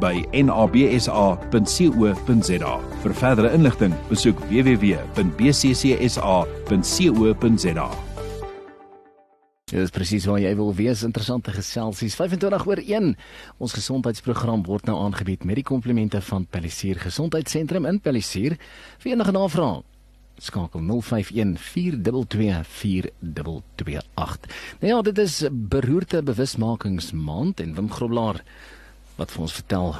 by nabsa.co.za. Vir verdere inligting, besoek www.bccsa.co.za. Dit is presies waar jy wil wees, interessante geselsies. 25 oor 1. Ons gesondheidsprogram word nou aangebied met die komplimente van Palisier Gesondheidssentrum in Palisier. Vir enige navrae skakel 0514224228. Nou ja, dit is beroerte bewusmakingsmaand en Wim Groblaar wat vir ons vertel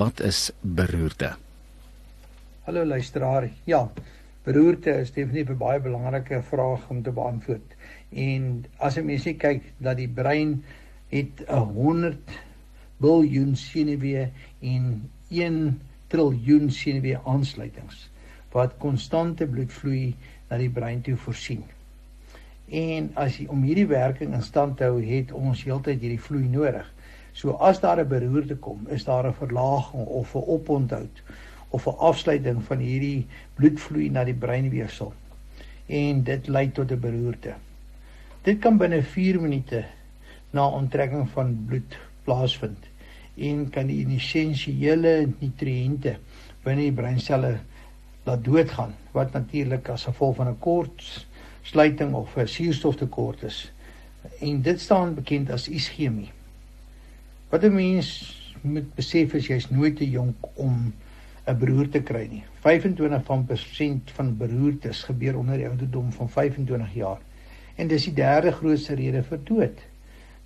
wat is beroerte. Hallo luisteraar. Ja, beroerte is definitief 'n baie belangrike vraag om te beantwoord. En as 'n mens kyk dat die brein het 'n 100 biljoen senuwee en 1 triljoen senuwee aansluitings wat konstante bloedvloei na die brein toe voorsien. En as jy om hierdie werking in stand te hou, het ons heeltyd hierdie vloei nodig. So as daar 'n beroerte kom, is daar 'n verlaging of 'n oponthou of 'n afsluiting van hierdie bloedvloei na die breinweefsel. En dit lei tot 'n beroerte. Dit kan binne 4 minute na onttrekking van bloed plaasvind en kan die essensiële nutriënte binne die breinselle laat doodgaan wat natuurlik as gevolg van 'n kort sluiting of 'n suurstoftekort is. En dit staan bekend as ischemie. Wat 'n mens moet besef is jy's nooit te jonk om 'n beroerte te kry nie. 25 van persent van beroertes gebeur onder die ouderdom van 25 jaar. En dis die derde grootste rede vir dood.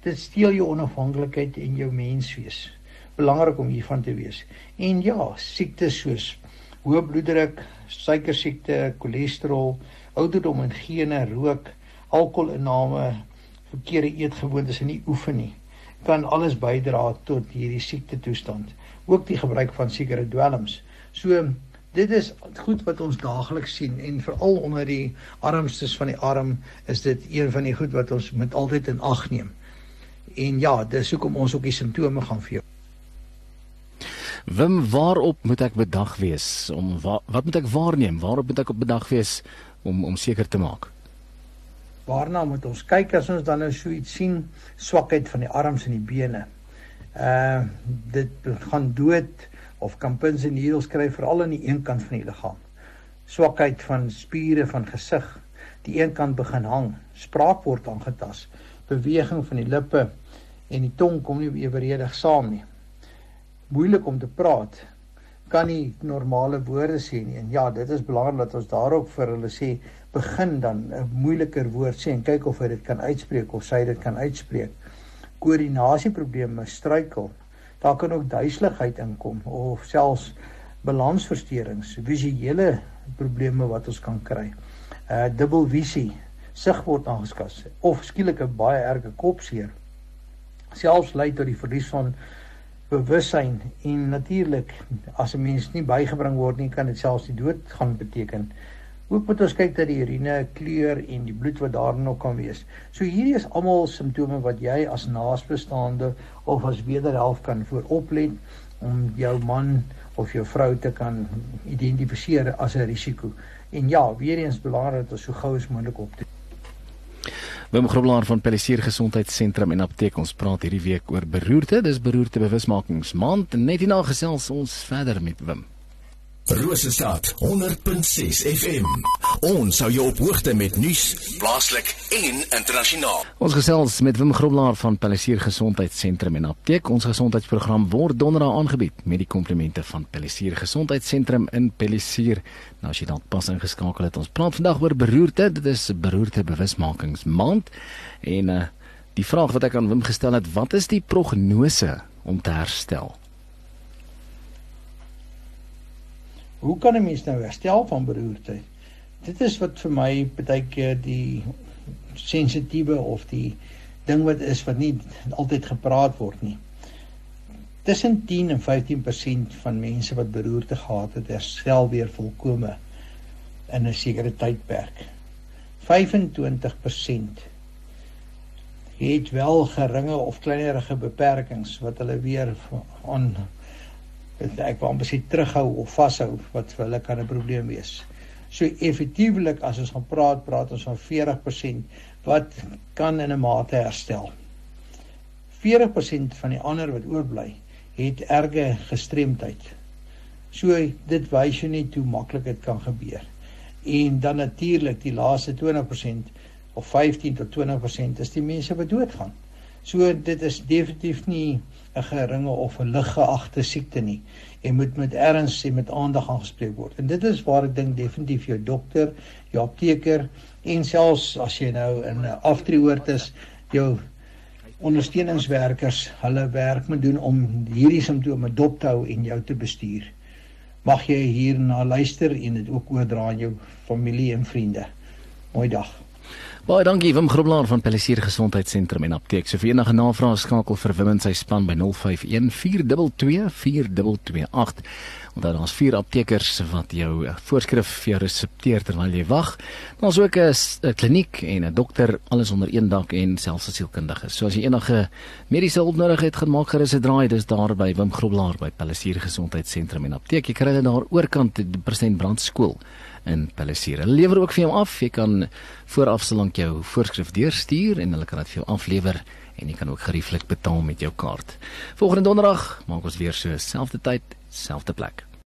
Dit steel jou onafhanklikheid en jou menswees. Belangrik om hiervan te wees. En ja, siektes soos hoë bloeddruk, suikersiekte, cholesterol, ouderdom en gene, rook, alkoholinname, verkeerde eetgewoontes en nie oefen nie, kan alles bydra tot hierdie siekte toestand. Ook die gebruik van sekere dwelms. So dit is goed wat ons daagliks sien en veral onder die armstes van die arm is dit een van die goed wat ons met altyd in ag neem. En ja, dis hoekom ons ook die simptome gaan vir jou Wim, waarop moet ek bedag wees om wa wat moet ek waarneem? Waarop moet ek op bedag wees om om seker te maak? Waarna moet ons kyk as ons dan nou so iets sien, swakheid van die arms en die bene. Uh dit gaan dood of kan pins en needles kry veral aan die een kant van die liggaam. Swakheid van spiere van gesig, die een kant begin hang, spraak word aangetas, beweging van die lippe en die tong kom nie eweredig saam nie. Moeilik om te praat. Kan nie normale woorde sê nie. En ja dit is belangrik dat ons daarop vir hulle sê begin dan 'n moeiliker woord sê en kyk of hy dit kan uitspreek of sy dit kan uitspreek. Koördinasieprobleme struikel daar kan ook duiseligheid inkom of selfs balansversteurings visuele probleme wat ons kan kry. Uh dubbelvisie sig word aangeskas of skielik 'n baie erge kopseer. Selfs lei tot die verlies van bewussyn en natuurlik as 'n mens nie bygebring word nie kan dit selfs die dood gaan beteken. Ook moet ons kyk dat die urine kleur en die bloed wat daarin nog kan wees. So hierdie is almal simptome wat jy as naasbestaande of as wederhelf kan vooroplet om jou man of jou vrou te kan identifiseer as 'n risiko. En ja, weer eens belangrik dat ons so gou as moontlik optree. Wim Groblaar van Pelissier Gesondheidssentrum en Apteek ons praat hierdie week oor beroerte. Dis beroerte bewusmakingsmaand. Net hierna gesels ons verder met Wim. Rosestad 100.6 FM. Ons hou jou op hoogte met nuus, plaaslik en internasionaal. Ons gesels met Wim Groblaar van Pelissier Gesondheidssentrum en Apteek. Ons gesondheidsprogram word donderdag aangebied met die komplimente van Pelissier Gesondheidssentrum in Pelissier. Nou as jy dalk pas ingeskakel het, ons praat vandag oor beroerte. Dit is beroerte bewusmakingsmaand en uh, die vraag wat ek aan Wim gestel het, wat is die prognose om te herstel? Hoe kan 'n mens nou herstel van beroerte? Dit is wat vir my baie keer die sensitiewe of die ding wat is wat nie altyd gepraat word nie. tussen 10 en 15% van mense wat beroerte gehad het, herstel weer volkome in 'n sekere tydperk. 25% het wel geringe of kleinerige beperkings wat hulle weer aan ek wou amper sê terughou of vashou wat vir hulle kan 'n probleem wees. So effektiewelik as ons gaan praat, praat ons van 40% wat kan in 'n mate herstel. 40% van die ander wat oorbly, het erge gestremdheid. So dit wys jou net hoe maklik dit kan gebeur. En dan natuurlik die laaste 20% of 15 tot 20% is die mense wat doodgaan. So dit is definitief nie 'n geringe of 'n liggeagte siekte nie en moet met erns en met aandag aangespreek word. En dit is waar ek dink definitief jou dokter, jou apteker en selfs as jy nou in 'n aftreeoort is, jou ondersteuningswerkers hulle werk moet doen om hierdie simptome dop te hou en jou te bestuur. Mag jy hierna luister en dit ook oordra aan jou familie en vriende. Mooi dag. Baie dankie Wim Groblaar van Pelissier Gesondheidssentrum en Apteek. So vir enige navrae skakel vir Wim en sy span by 051 422 4228. Want daar is vier aptekers wat jou voorskrif vir jou resepteer terwyl jy wag. Daar's ook 'n kliniek en 'n dokter alles onder een dak en selfs 'n sielkundige. So as jy enige mediese hulp nodig het, gaan maak gerus 'n draai. Dis daar by Wim Groblaar by Pelissier Gesondheidssentrum en Apteek. Jy kry dit daar oorkant die President Brandskool in Palisier. Hulle lewer ook vir jou af. Jy kan vooraf solank jou voorskrif deurstuur en hulle kan dit vir jou aflewer en jy kan ook gerieflik betaal met jou kaart. Volgende donderdag maak ons weer so selfde tyd, selfde plek.